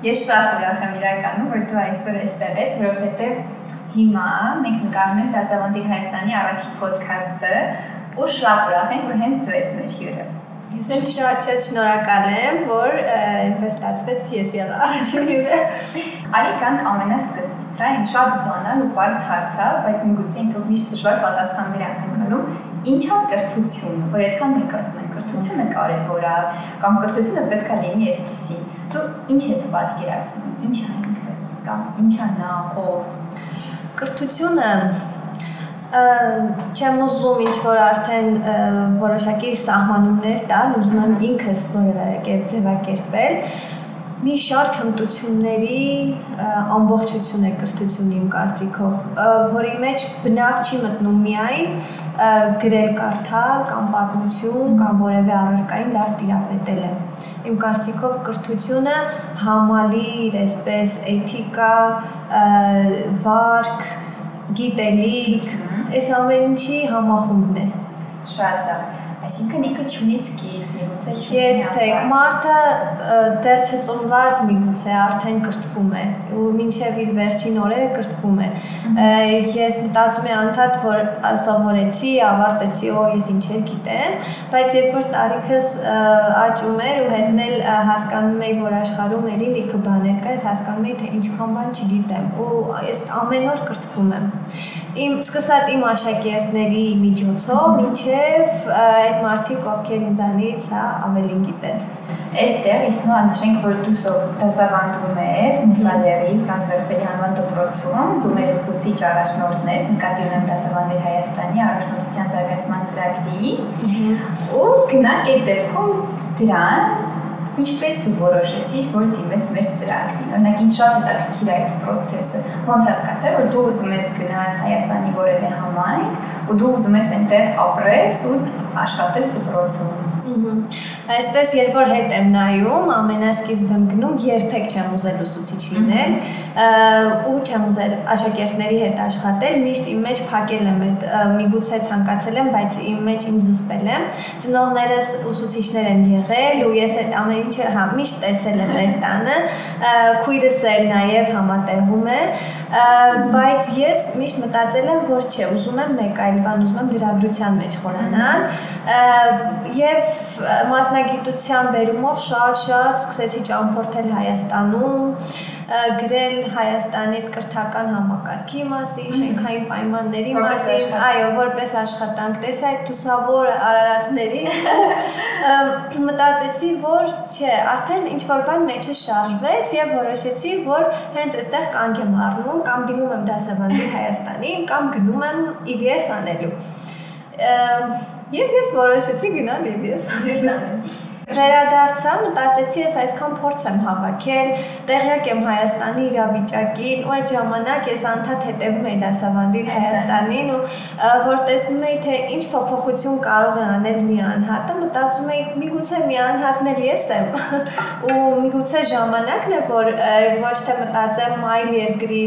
Ես շատ ուրախ եմ իրականում, որ դու այսօր այստեղ ես, որովհետև հիմա մենք նկարում ենք Դասավանդի Հայաստանի առաջին ոդքասթը, ու շատ ուրախ ենք, որ հենց դու ես մեր հյուրը։ Ես էլ շատ-շատ շնորհակալ եմ, որ այնպես ստացվեց ես եղա առաջին հյուրը։ Արի կանք ամենասկզբից, այն շատ բանալ ու բարձ հարց է, բայց միգուցե ինքը միշտ դժվար պատասխաններ ակնկալում ինչ է կրթություն, որ այդքան մենք ասում ենք կրթությունը կարևոր է կամ կրթությունը պետք է լինի այսպեսի։ Դու ինչ ես պատկերացնում, ինչ ինքը կամ ինչ է նա ով կրթությունը չեմ ուզում ինչ որ արդեն որոշակի սահմանումներ տալ, ուզում եմ ինքս որևէ կերպ ձևակերպել մի շարք հմտությունների ամբողջություն է կրթությունը իմ կարծիքով, որի մեջ բնավ չի մտնում միայն գրել կարդալ կամ պատմություն կամ որևէ առարկային լավ տիրապետել է։ Իմ կարծիքով կրթությունը համալիր, այսպես էթիկա, վարք, գիտելիք, այս ամեն ինչի համախումբն է։ Շատ լավ Այսինքն ինքը ճունի սկիզբ, միգուցե ճունի երբեք մարդը դեռ չծնված միգուցե արդեն կրթվում է ու մինչև իր վերջին օրերը կրթվում է։ Ես մտածում եմ անդադ որ սովորեցի, ավարտեցի, օ ես ինչեր գիտեմ, բայց երբ որ տարիքս աճում էր ու հետն էլ հասկանում էի, որ աշխարհում էլի լիքը բաներ կա, ես հասկանում էի, թե ինչքան բան չգիտեմ ու ես ամեն օր կրթվում եմ իմ սկսած իմ աշակերտների միջոցով մինչև այդ մարդիկ, ովքեր ինձանից հա ավելին գիտեն։ Այստեղ իսնու անշենք, որ դու դասավանդում ես Մուսալերի Ֆրանց Վերֆելի անվան դպրոցում, դու մեր ուսուցիչ առաջնորդն ես, նկատի ունեմ դասավանդել Հայաստանի առաջնորդության զարգացման ծրագրի։ Ու գնանք այդ դեպքում դրան Ինչպես դու որոշեցիր, որ դիմես մեր ծրագրին։ Օրինակ, ինձ շատ հետաքրքիր է այդ process-ը։ Ոնց հասկացա, որ դու ուզում ես գնաս Հայաստանի որևէ համայնք ու դու ուզում ես այնտեղ ապրես ու աշխատես դպրոցում։ Այսպես երբ որ հետ եմ նայում, ամենասկիզբ եմ գնում, երբեք չեմ ուզել ուսուցիչ լինել, ու չեմ ուզել աշակերտների հետ աշխատել, միշտ իմ մեջ փակել եմ այդ միգուցե ցանկացել եմ, բայց իմ մեջ ինձ զսպել եմ։ Ծնողներս ուսուցիչներ են եղել ու ես այդ ամեն ինչը հա միշտ տեսել եմ մեր տանը, քույրս էլ նաև համատեղում է, բայց ես միշտ մտածել եմ, որ չէ, ուզում եմ մեկ այլ բան, ուզում եմ լրագրության մեջ խորանալ եւ մասնագիտության բերումով շատ-շատ սկսեցի ճամփորդել Հայաստանում, գրել Հայաստանի կրթական համակարգի մասին, շենքային պայմանների մասին, այո, որպես աշխատանք, տեսա այդ դուսավոր արարածների մտածեցի, որ չէ, արդեն ինչ որ բան մեջը շարժվեց եւ որոշեցի, որ հենց այստեղ կանգ եմ առնում կամ դիմում եմ դասավանդի Հայաստանին կամ գնում եմ EBS անելու Եվ ես որոշեցի գնալ EBS անել։ Վերադարձա, մտածեցի, ես այսքան փորձ եմ հավաքել, տեղյակ եմ Հայաստանի իրավիճակին, ու այդ ժամանակ ես անդադ հետևում էի դասավանդիր Հայաստանին ու որ տեսնում էի, թե ինչ փոփոխություն կարող է անել մի անհատը, մտածում էի, միգուցե մի անհատն էլ ես եմ, ու միգուցե ժամանակն է, որ ոչ թե մտածեմ այլ երկրի,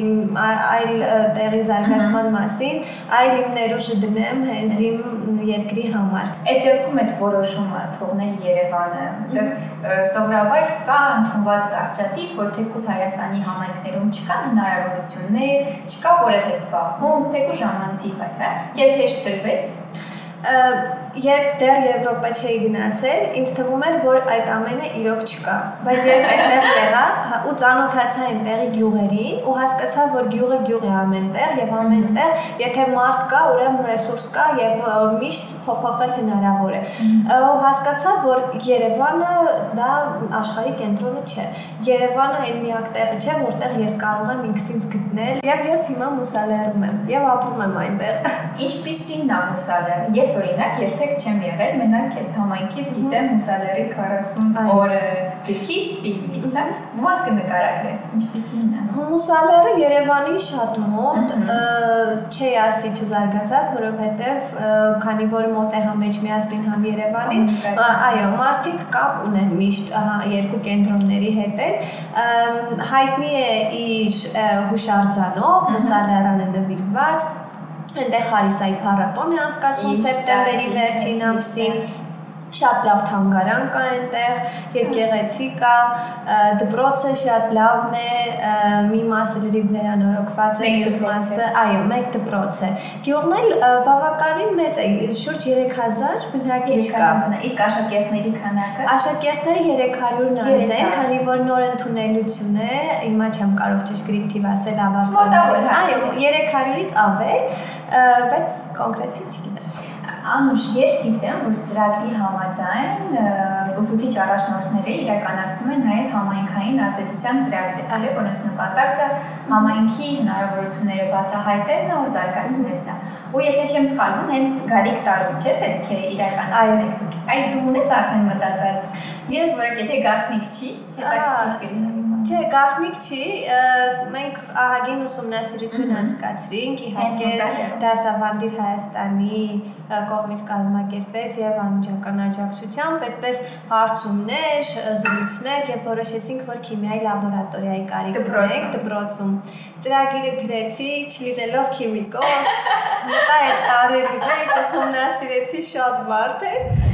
այլ տեղի զարգացման մասին, այլ իմ ներուժը դնեմ հենց իմ երկրի համար։ Այդ դեպքում այդ որոշումը թողնել Երևան Հայաստանը, որտեղ սովորաբար կա ընդունված կարծրատիպ, որ թեկուզ Հայաստանի համայնքներում չկան հնարավորություններ, չկա որևէ զբաղմունք, թեկուզ ժամանցի վայր, հա։ Ես հեշտ տրվեց երբ դեռ Եվրոպա չէի գնացել, ինձ թվում էր, որ այդ ամենը իրոք չկա։ Բայց երբ այդտեղ եղա հա, ու ծանոթացա այնտեղի գյուղերին ու հասկացա, որ գյուղը գյուղ է ամենտեղ եւ ամենտեղ, եթե մարդ կա, ուրեմն ռեսուրս կա եւ միշտ փոփոխել հնարավոր է։ Ու հասկացա, որ Երևանը դա աշխարհի կենտրոնը չէ։ Երևանը այն միակ տեղը չէ, որտեղ ես կարող եմ ինքս ինձ գտնել եւ ես հիմա Մուսալերում եմ եւ ապրում եմ այնտեղ։ Ինչպիսին է Մուսալերը։ Ես օրինակ երբեք չեմ եղել, մենակ այդ համայնքից գիտեմ Մուսալերի 40 օրը դրքից ֆիլմից, հա։ Ոնց կնկարագրես, ինչպիսին է։ Մուսալերը Երևանի շատ մոտ, չի ասի չզարգացած, որովհետև քանի որ մոտ է համ Էջմիածնին, համ Երևանին, այո, մարդիկ կապ ունեն միշտ երկու կենտրոնների հետ հայտնի է իր հուշարձանով, Մուսալերանը նվիրված Այնտեղ Հարիսայի փառատոն է անցկացվում սեպտեմբերի վերջին ամսին շատ լավ թանգարան կա այնտեղ, եկեղեցի կա, դպրոցը շատ լավն է, մի մասը լրիվ վերանորոգված է, մյուս մասը, այո, մեկ դպրոց է։ Գյուղն էլ բավականին մեծ է, շուրջ 3000 բնակիչ կա։ Իսկ աշակերտների քանակը։ Աշակերտները 300-ն անց են, քանի որ նոր ընդունելություն է, հիմա չեմ կարող ճշգրիտ թիվ ասել ավարտել։ Այո, 300-ից ավել, բայց կոնկրետ չգիտեմ։ Անուշ, ես գիտեմ, որ ծրագրի համաձայն ուսուցիչ առաջնորդները իրականացնում են նաև համայնքային ազդեցության ծրագրեր, չէ՞, որոնց նպատակը համայնքի հնարավորությունները բացահայտելն է ու զարգացնելն է։ Ու եթե չեմ սխալվում, հենց գալիք տարում, չէ՞, պետք է իրականացնեք։ Այդ դու ունես արդեն մտածած։ Ես որը եթե գախնիկ չի, հետաքրքիր կլինի։ Չէ, գաղտնիք չի։ Մենք ահագին ուսումնասիրություն անցկացրինք, իհարկե դասավանդիր Հայաստանի կողմից կազմակերպվեց եւ անմիջական աջակցությամբ, այդպես հարցումներ, զրույցներ եւ որոշեցինք, որ քիմիայի լաբորատորիայի կարիք ունենք դպրոցում։ Ծրագիրը գրեցի, չլինելով քիմիկոս, մտա այդ տարերի մեջ ուսումնասիրեցի շատ բարդ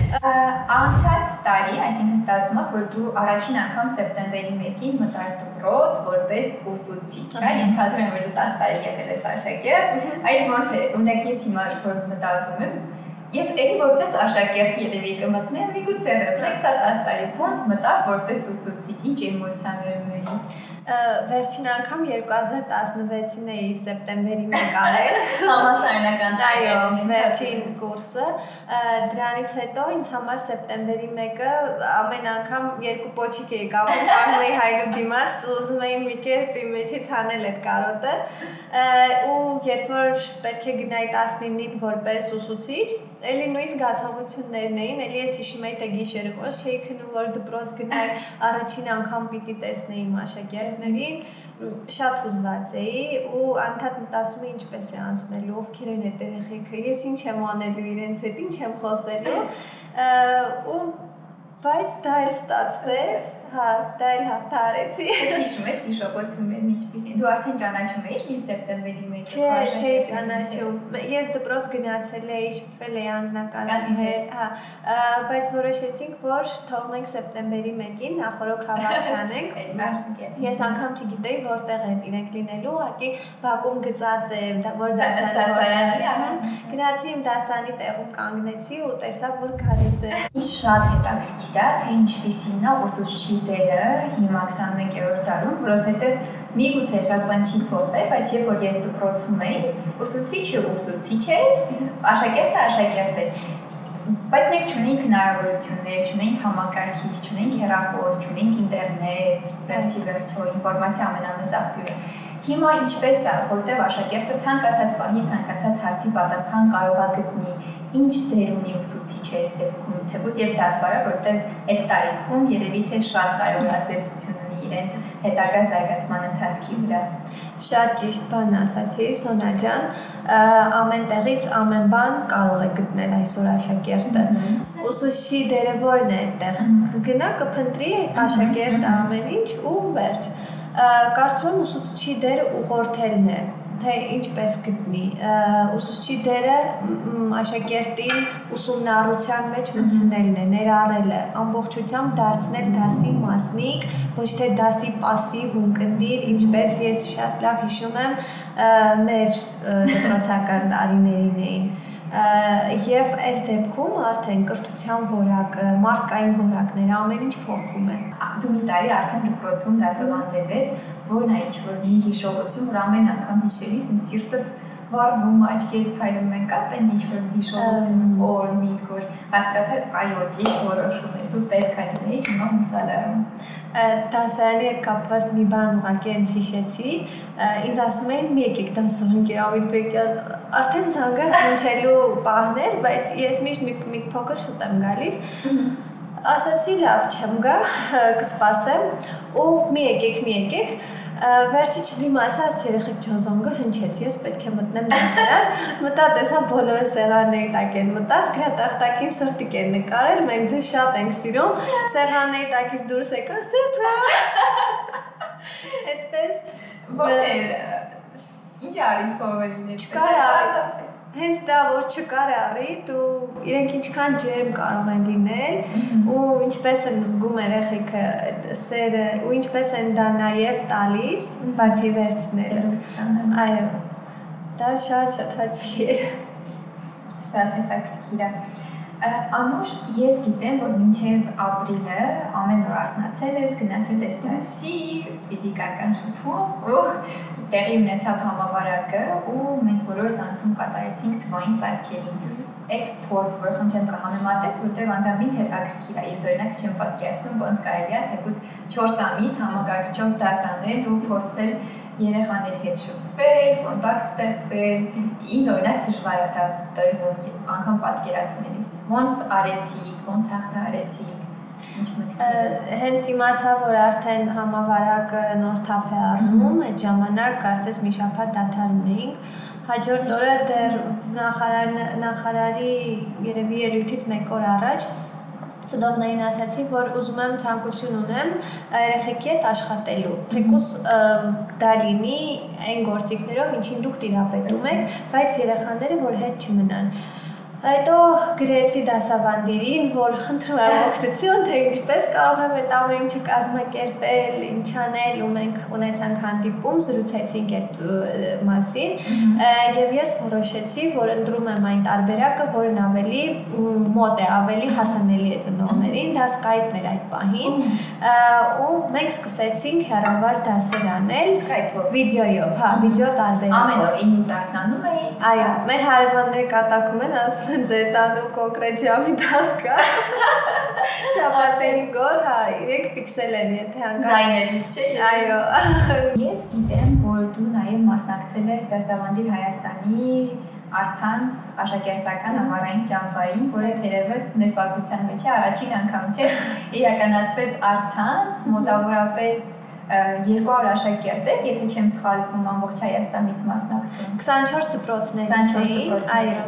Անցած տարի, այսինքն ստացվում է, որ դու առաջին անգամ սեպտեմբերի 1-ին մտար դպրոց որպես ուսուցիչ, այ ենթադրում եմ, որ դու 10 տարի եկել ես աշակերտ, այլ ոնց է, ունեք ես հիմա որ մտածում եմ, ես էլի որպես աշակերտ երևի կմտնեմ, միգուցե ռեֆլեքսա 10 տարի, ոնց մտա որպես ուսուցիչ, ինչ էմոցիաներ ունեի վերջին անգամ 2016-ին էի սեպտեմբերի 1 արել համասարանական այո վերջին կուրսը դրանից հետո ինձ համար սեպտեմբերի 1-ը ամեն անգամ երկու պոչիկ էի կապում կանգնեի հայրու դիմաց ուզում էի մի կերպ իմ մեջից հանել այդ կարոտը ու երբ որ պետք է գնայի 19-ին որպես ուսուցիչ էլի նույն զգացողություններն էին, էլի ես հիշում եի թե գիշերը ոչ չէի քնում, որ դպրոց գնայի, առաջին անգամ պիտի տեսնեի աշակերտներին, շատ հուզված էի ու անդադ մտածում էի ինչպես է անցնելու, ովքեր են այդ երեխեքը, ես ինչ եմ անելու իրենց հետ, ինչ եմ խոսելու ու բայց դա էլ ստացվեց Հա, դա էլ հաղթարեցի։ Հիշում ես հիշողություններն ինչպիսին։ Դու արդեն ճանաչում էիր մի սեպտեմբերի 1-ը։ Չէ, չէ, ճանաչում։ Ես դպրոց գնացել էի, շփվել էի անձնակազմի հետ, հա, բայց որոշեցինք, որ թողնենք սեպտեմբերի 1-ին նախորոք հավաք չանենք։ Ես անգամ չգիտեի որտեղ են իրենք լինելու, ուղղակի Բաքում գծած է, որ դասարանի Գնացի իմ դասանի տեղում կանգնեցի ու տեսա, որ գալիս է։ Ինչ շատ հետաքրքիր է, թե ինչպիսին է ուսուցչի դերը հիմա 21-րդ դարում, որովհետև միգուցե շատ բան չի փոխվել, բայց երբ որ ես դպրոցում էի, ուսուցիչը ուսուցիչ էր, աշակերտը աշակերտ էր բայց մենք չունենք հնարավորություններ, չունենք համակարգիչ, չունենք հեռախոս, չունենք ինտերնետ, վերջի վերջո ինֆորմացիա ամենամեծ աղբյուրը։ Հիմա ինչպես է, որտեղ աշակերտը ցանկացած բանի, ցանկացած հարցի պատասխան կարող է գտնի, ինչ դեր ունի ուսուցիչը այս դեպքում, թեկուզ եւ դասվարը, որտեղ այդ տարիքում երևի թե շատ կարևոր ազդեցություն ունի իրենց հետագա զարգացման ընթացքի վրա։ Շատ ճիշտ բան ասացիր, Սոնա ջան, ամեն տեղից ամեն բան կարող է գտնել այսօր աշակերտը։ Ուսուցչի դերը ո՞րն է այդտեղ։ Կգնա կփնտրի աշակերտը ամեն ինչ ու վերջ։ Կարծում եմ ուսուցչի դերը ուղղորդելն է թե ինչպես գտնի ուսուցչի դերը աշակերտին ուսումնառության մեջ մտցնելն է, ներառելը, ամբողջությամբ դարձնել դասի մասնիկ, ոչ թե դասի пассив ունկնդիր, ինչպես ես շատ լավ հիշում եմ մեր դպրոցական տարիներին էին եւ այս դեպքում արդեն կրթության որակը, մարդկային որակները ամեն ինչ փոխվում է։ Դու մի տարի արդեն դպրոցում դասավանդել ես, որն է ինչ-որ մի հիշողություն, որ ամեն անգամ հիշելիս ինձ սիրտը վառվում, աչքերը փայլում են, կա տեն ինչ-որ հիշողություն, օր, միտք, որ հասկացար, այո, ճիշտ որոշում է, դու պետք է լինեի հիմա մուսալարում դասարանի հետ կապված մի բան ուղղակի ինձ հիշեցի։ Ինձ ասում էին՝ «Մի եկեք դասարան Կիրամիտ Բեկյան»։ Արդեն զանգը հնչելու պահն էր, բայց ես միշտ մի, մի փոքր շուտ եմ գալիս։ Ասացի՝ լավ, չեմ գա, կսպասեմ ու մի եկեք, մի եկեք վերջի չդիմացած երեխեք ջոզոնգը հնչեց ես պետք է մտնեմ դասարան մտա տեսա բոլորը սեղանների տակ են մտած գրատախտակին սրտիկ են նկարել մենք ձեզ շատ ենք սիրում սեղանների տակից դուրս եկա սուրպրայզ այդպես ո՞ր ինչ արին թողերին չկարա հենց դա որ չկար արի, դու իրենք ինչքան ջերմ կարող են լինել ու ինչպես են զգում երեխեքը այդ սերը ու ինչպես են դա նաև տալիս, բացի վերցնելը։ Այո։ Դա շատ շատ հաճելի է։ Շատ հետաքրքիր է։ Անուշ, ես գիտեմ, որ մինչև ապրիլը ամեն օր արթնացել ես, գնացել ես դասի, ֆիզիկական շփում, ու տեղի ունեցավ համավարակը ու մենք բոլորս անցում կատարեցինք թվային սարքերին այդ փորձ, որ խնդրեմ կհամեմատես, որտեղ անձամբ ինձ հետաքրքիր է։ Ես օրինակ չեմ պատկերացնում ոնց կարելի է թեկուս 4 ամիս համակարգչով դաս անել ու փորձել երեխաների հետ շփվել, կոնտակտ ստեղծել։ Ինձ օրինակ դժվար է դա տրվում անգամ պատկերացնելիս։ Ոնց արեցիք, ոնց հաղթարեցիք հենց իմացա, որ արդեն համավարակը նոր թափ է առնում, այդ ժամանակ կարծես մի շաբաթ դադար ունեինք։ Հաջորդ օրը դեռ նախարար նախարարի երևի ելույթից 1 օր առաջ ծնողներին ասացի, որ ուզում եմ ցանկություն ունեմ երեխեքի հետ աշխատելու։ Թեկուս դա լինի այն գործիքներով, ինչին դուք տիրապետում եք, բայց երեխաները որ հետ չմնան։ Հետո գրեցի դասավանդերին, որ խնդրում եմ օգնություն, թե ինչպես կարող եմ այդ ամեն ինչը կազմակերպել, ինչ անել, ու մենք ունեցանք հանդիպում, զրուցեցինք այդ մասին, եւ ես որոշեցի, որ ընտրում եմ այն տարբերակը, որն ավելի մոտ է, ավելի հասանելի է ծնողներին, դա Skype-ն էր այդ պահին, ու մենք սկսեցինք հեռավար դասեր անել Skype-ով, վիդեոյով, հա, վիդեո տարբերակով։ Ամեն օր 9-ից արթնանում էի։ Այո, մեր հարևանները կատակում են, ասում են ձեր տանու կոնկրետ ժամի դաս կա։ Շաբաթային գոր, հա, իրենք ֆիքսել են, եթե հանկարծ Ձայներից չէ։ Այո։ Ես գիտեմ, որ դու նաև մասնակցել ես Դասավանդիր Հայաստանի արցանց աշակերտական ամառային ճամփային, որը թերևս մեր պատմության մեջ է առաջին անգամ չէ իրականացվեց արցանց մոտավորապես 200 աշակերտեր, եթե չեմ սխալվում, ամբողջ Հայաստանից մասնակցում։ 24 դպրոցներից 24 էին, այո,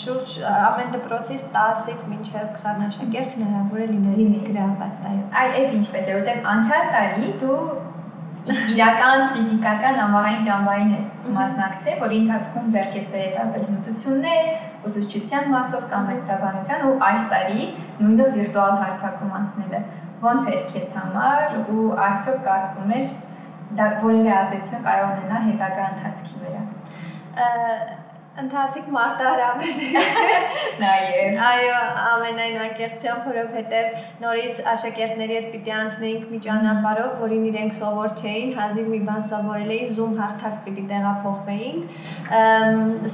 շուրջ ամեն դպրոցից 10-ից մինչև 20 աշակերտ հնարավոր է լինել գրաված, այո։ Այ այդ ինչպես է, որտեղ անցյալ տարի դու իրական ֆիզիկական ամառային ճամբարին ես մասնակցել, որի ընթացքում ձեռքեց բերել տարբեր հմտություններ, ուսուցչության մասով կամ հետաբանության ու այս տարի նույնը վիրտուալ հարթակում անցնելը ոնց էր քեզ համար ու արդյոք կարծում ես դա որևէ ազդեցություն կարող ունենա հետագա ընթացքի վրա ընթացիկ մարտահրավերներից նաև այո ամենայն անկեղծությամբ որովհետև նորից աշակերտների հետ պիտի անցնեինք մի ճանապարհով որին իրենք սովոր չէին հազիվ մի բան սովորել էին zoom հարթակ պիտի տեղափոխվեինք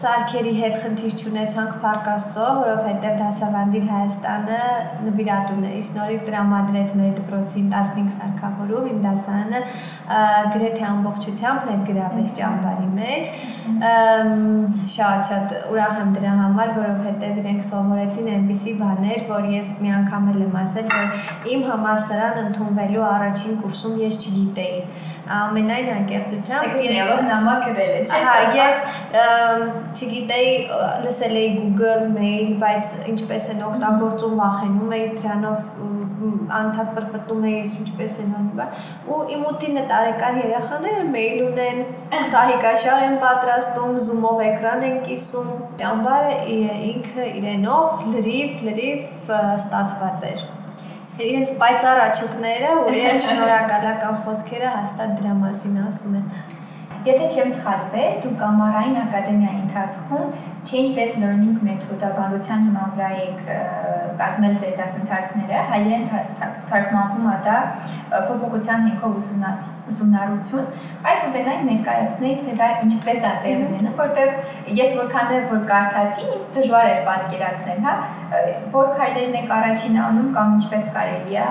սարքերի հետ խնդիր չունեցանք Փարք Աստծո որովհետև դասավանդիր Հայաստանը նվիրատուների շնորհիվ տրամադրեց մեր դպրոցին 15 սարքավորում իմ դասարանը գրեթե ամբողջությամբ ներգրավեց ճամբարի մեջ շատ շատ ուրախ եմ դրա համար, որովհետև իրենք սովորեցին այնպիսի բաներ, որ ես մի անգամ էլ եմ ասել, որ իմ համալսարան ընդունվելու առաջին կուրսում ես չգիտեի ամենայն անկեղծությամբ ես նամակ գրել է, չէ՞։ Հա, ես չգիտեի, լսել էի Google Mail, բայց ինչպես են օգտագործում, վախենում էի դրանով անդադ պրպտում էի, ինչպես են անում, ու իմ 8-9 տարեկան երեխաները մեյլ ունեն, սահիկաշար են պատրաստում, Zoom-ով էկրան են կիսում, ճամբարը ինքը իրենով լրիվ, լրիվ ստացված էր իրենց պայծառ աչուկները ու իրենց շնորհակալական խոսքերը հաստատ դրա մասին ասում են։ Եթե չեմ սխալվել, դու Կամարային ակադեմիայի ընթացքում change-based learning մեթոդաբանության հիման վրա եք կազմել ձեր դասընթացները, հայերեն թարգմանվում է դա փոփոխության հենքով ուսումնառություն։ Այ կուզենայի ներկայացնել, թե դա ինչպես է տեղի ունենում, որտեղ ես որքան որ կարդացի, ինձ դժվար էր պատկերացնել, հա, որ քայլերն եք առաջին անում կամ ինչպես կարելի է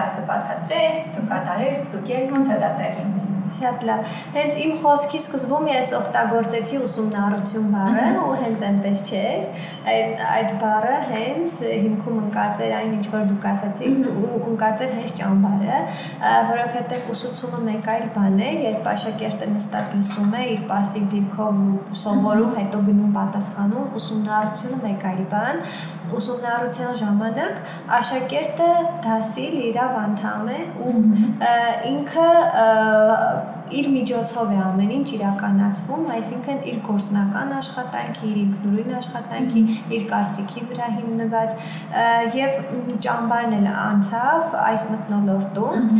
դասը բացատրել, դու կատարել, ստուգել, ոնց է դա տեղի ունենում։ Շատ լավ։ Հենց իմ խոսքի սկզբում ես օգտագործեցի ուսումնառություն բառը ու հենց այնպես չէր։ Այդ այդ բառը հենց հիմքում ընկած էր այն ինչ որ դուք ասացիք ու ընկած էր հենց ճամբարը, որովհետև ուսուցումը մեկ այլ բան է, երբ աշակերտը նստած լսում է իր пассив դիրքով ու սովորում, հետո գնում պատասխանում, ուսումնառությունը մեկ այլ բան։ Ուսումնառության ժամանակ աշակերտը դասի լիրավ անդամ է ու ինքը Amen. Իր միջոցով է ամեն ինչ իրականացվում, այսինքն իր գործնական աշխատանքի, իր ինքնուրույն աշխատանքի, իր կարծիքի վրա հիմնված եւ ճամբարն էլ անցավ այս մտնոլորտում։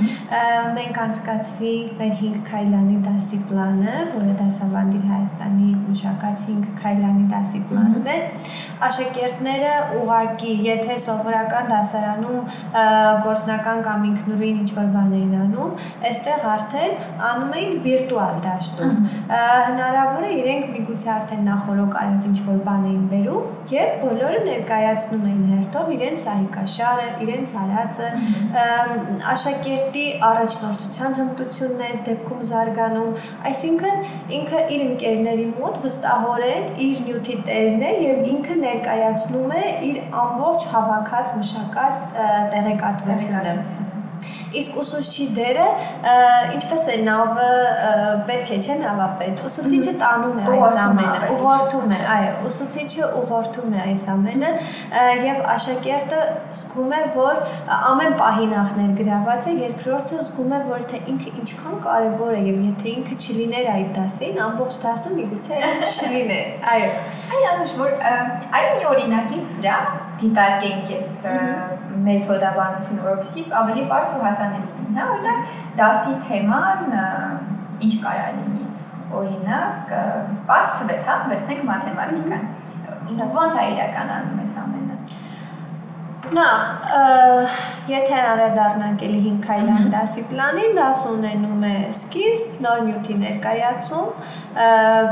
Մենք անցկացրինք մեր 5 քայլանի դասի պլանը, որը դասավանդիր Հայաստանի մշակած 5 քայլանի դասի պլանն է։ Աշակերտները ուղակի, եթե սովորական դասարանում գործնական կամ ինքնուրույն ինչ-որ բան էին անում, այստեղ արդեն անում էին վիրտուալ դաշտում։ Հնարավոր է իրենք միգուցե արդեն նախորոք արած ինչ-որ բան էին բերում եւ բոլորը ներկայացնում էին հերթով իրենց սահիկաշարը, իրենց արածը, աշակերտի առաջնորդության հմտությունն է այս դեպքում զարգանում, այսինքն ինքը իր ընկերների մոտ վստահորեն իր նյութի տերն է եւ ինքը ներկայացնում է իր ամբողջ հավաքած մշակած տեղեկատվությունը իսկ ուսուցչի դերը ինչպես է նավը պետք է չէ նավապետ ուսուցիչը տանում է այս ամենը ուղղորդում է այո ուսուցիչը ուղղորդում է այս ամենը եւ աշակերտը զգում է որ ամեն պահի նախ ներգրաված է երկրորդը զգում է որ թե ինքը ինչքան կարեւոր է եւ եթե ինքը չլիներ այդ դասին ամբողջ դասը միգուցե չլիներ այո այ անուշ որ այ մի օրինակի վրա դիտարկենք այս մեթոդաբանությունը, որովհետեւ ավելի բարձ ու հասանելի լինի, հա, օրինակ դասի թեման ինչ կարա լինի։ Օրինակ, բաց թվեր, հա, վերցնենք մաթեմատիկան։ Ոնց է իրականանում այս ամենը։ Նախ, եթե անդրադառնանք էլի 5 քայլան դասի պլանին, դաս ունենում է սկիզբ, նոր նյութի ներկայացում,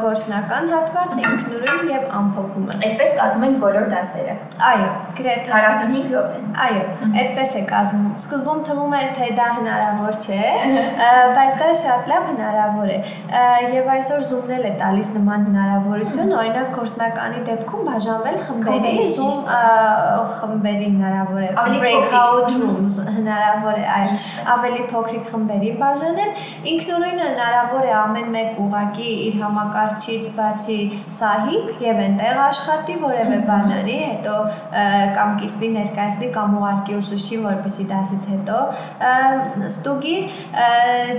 գործնական հատված, ինքնուրույն եւ ամփոփումը։ Այդպես կազմում են բոլոր դասերը։ Այո, գրեթե 45 րոպե։ Այո, այդպես է կազմում։ Սկզբում թվում է, թե դա հնարավոր չէ, բայց դա շատ լավ հնարավոր է։ Եվ այսօր Zoom-ն էլ է տալիս նման հնարավորություն, օրինակ գործնականի դեպքում բաժանվել խմբերի, Zoom խմբերի հնարավոր է breakout rooms հնարավոր է այ ավելի փոքրիկ խմբերի բաժանել ինքնուրույնը հնարավոր է ամեն մեկ ուղակի իր իր համակարգչից բացի սահիկ եւ այնտեղ աշխատի որևէ բան անի, հետո կամ կիսվի ներկայացնի կամ ուղարկի ուսուցչին, որպեսի դասից հետո ստուգի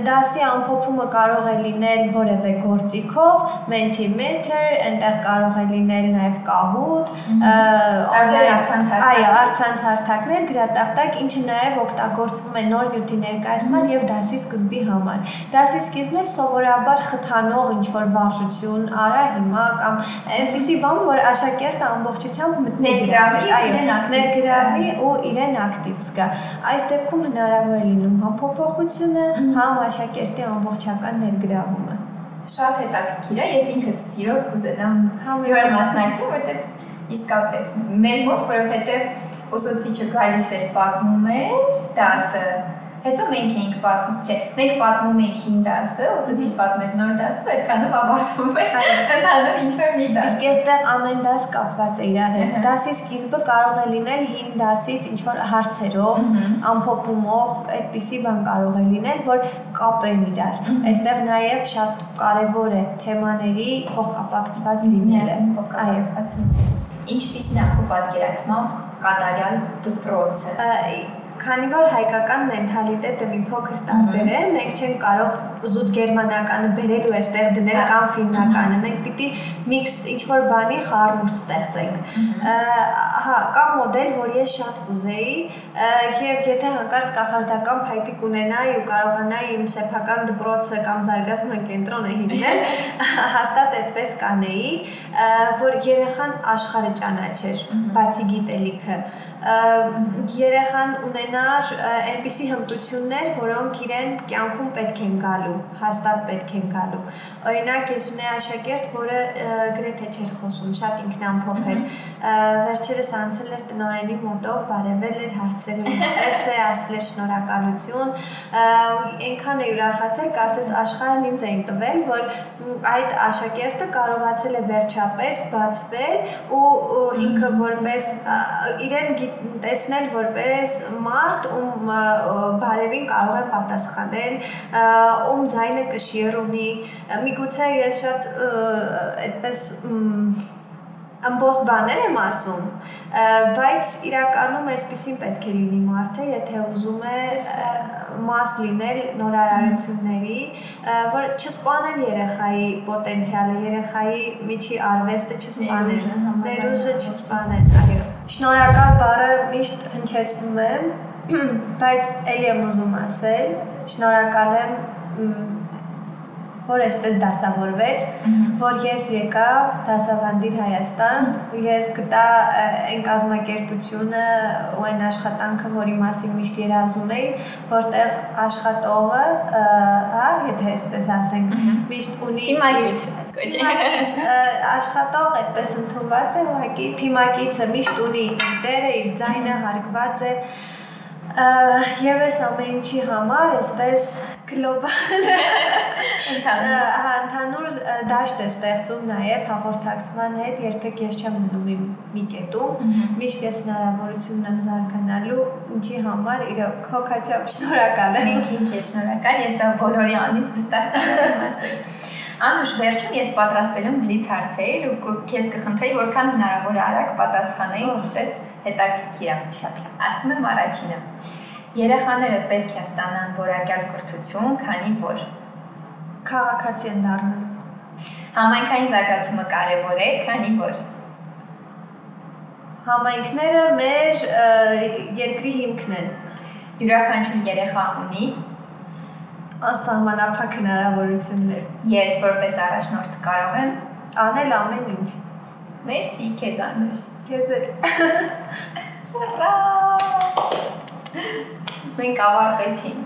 դասի ամփոփումը կարող է լինել որևէ գործիքով, Mentimeter, այնտեղ կարող է լինել նաեւ կահուտ, այո, արցանց հարթակներ, գրատախտակ, ինչը նաեւ օգտագործվում է նոր նյութի ներկայացման եւ դասի սկզբի համար։ Դասի սկիզբն սովորաբար խթանող ինչ որ վարժություն արա հիմա կամ այնպեսի բան, որ աշակերտը ամբողջությամբ մտնի այո, ներգրավի ու իրեն ակտիվ զգա։ Այս դեպքում հնարավոր է լինում համ փոփոխությունը, համ աշակերտի ամբողջական ներգրավումը շատ հետաքրքիր է, ես ինքս սիրով կուզենամ յուրը մասնակցել, որտեղ իսկապես մեր մոտ, որովհետև ուսուցիչը գալիս էր պատմում էր դասը Հետո մենք էինք պատմում, չէ, մենք պատմում էինք 5 դասը, ուսուցիչ պատմեց նոր դասը, այդքանը ավարտվում էր ընդհանուր ինչ-որ մի դաս։ Իսկ այստեղ ամեն դաս կապված է իրար հետ։ Դասի սկիզբը կարող է լինել 5 դասից ինչ-որ հարցերով, ամփոփումով, այդպիսի բան կարող է լինել, որ կապեն իրար։ Այստեղ նաև շատ կարևոր է թեմաների փոխկապակցված լինելը։ Այո։ Ինչպիսին է քո պատկերացմամբ կատարյալ դպրոցը Քանի որ հայկական մենթալիտետը մի փոքր տարբեր է, մենք չենք կարող զուտ գերմանականը բերել ու այստեղ դնել կամ ֆիննականը։ Մենք պիտի միքս ինչ որ բանի խառնուրդ ստեղծենք։ Հա, կա մոդել, որ ես շատ կուզեի, եւ եթե հանկարծ կախարդական փայտի կունենայի ու կարողանայի իմ սեփական դպրոցը կամ զարգացման կենտրոնը հիմնել, հաստատ այդպես կանեի, որ երեխան աշխարհը ճանաչեր, բացի գիտելիքը երեխան ունենար այնպիսի հմտություններ, որոնք իրեն կյանքում պետք են գալու, հաստատ պետք են գալու։ Օրինակ, ես ունեի աշակերտ, որը գրեթե չէր խոսում, շատ ինքնամփոփ էր։ Վերջերս անցել էր տնօրենի մոտով, բարևել էր, հարցրել ինչպես է, ասել էր շնորհակալություն։ Այնքան է ուրախացել, կարծես աշխարհն ինձ էին տվել, որ այդ աշակերտը կարողացել է վերջապես բացվել ու ինքը որպես իրեն տեսնել որպես մարդ, ում բարևին կարող է պատասխանել, ում ձայնը կշիռ ունի։ Միգուցե ես շատ այդպես ամբողջ բաներ եմ ասում, բայց իրականում այսպեսին պետք է լինի մարդը, եթե ուզում է մաս լինել նորարարությունների, որ չսպանեն երեխայի պոտենցիալը, երեխայի միջի արվեստը չսպանեն, ներուժը չսպանեն, այո։ Շնորհակալ բառը միշտ հնչեցնում եմ, բայց ելի եմ ուզում ասել, շնորհակալ եմ որ այսպես դասավորվեց, որ ես եկա դասավանդիր Հայաստան, ես գտա այն կազմակերպությունը ու այն աշխատանքը, որի մասին միշտ երազում էի, որտեղ աշխատողը, հա, եթե այսպես ասենք, միշտ ունի թիմակից աշխատող այդպես ընդունված է, ուղղակի թիմակիցը միշտ ունի իր դերը, իր ձայնը հարգված է, Եվ այս ամեն ինչի համար այսպես գլոբալ ընդհանուր դաշտ է ստեղծում նաև հաղորդակցման հետ, երբեք ես չեմ մնում մի կետում, միշտ ես հնարավորություն եմ զարգանալու, ինչի համար իրոք հոգաչափ շնորհակալ եմ։ Ինքին քեզ շնորհակալ, ես բոլորի անից վստահ եմ ասել։ Անուշ, վերջում ես պատրաստել եմ բլից հարցեր ու քեզ կխնդրեի որքան հնարավոր է արագ պատասխանեի, որտեղ հետաքրքիր է շատ։ Ասում եմ առաջինը։ Երեխաները պետք է ստանան որակյալ կրթություն, քանի որ քաղաքացի են դառնալու։ Համայնքային զարգացումը կարևոր է, քանի որ համայնքները մեր երկրի հիմքն են։ Յուրաքանչյուր երեխա ունի անսահմանափակ հնարավորություններ։ Ես որպես առաջնորդ կարող եմ անել ամեն ինչ։ Մերսի քեզ Անուշ։ Քեզ էլ։ Ուրա! Մենք ավարտեցինք։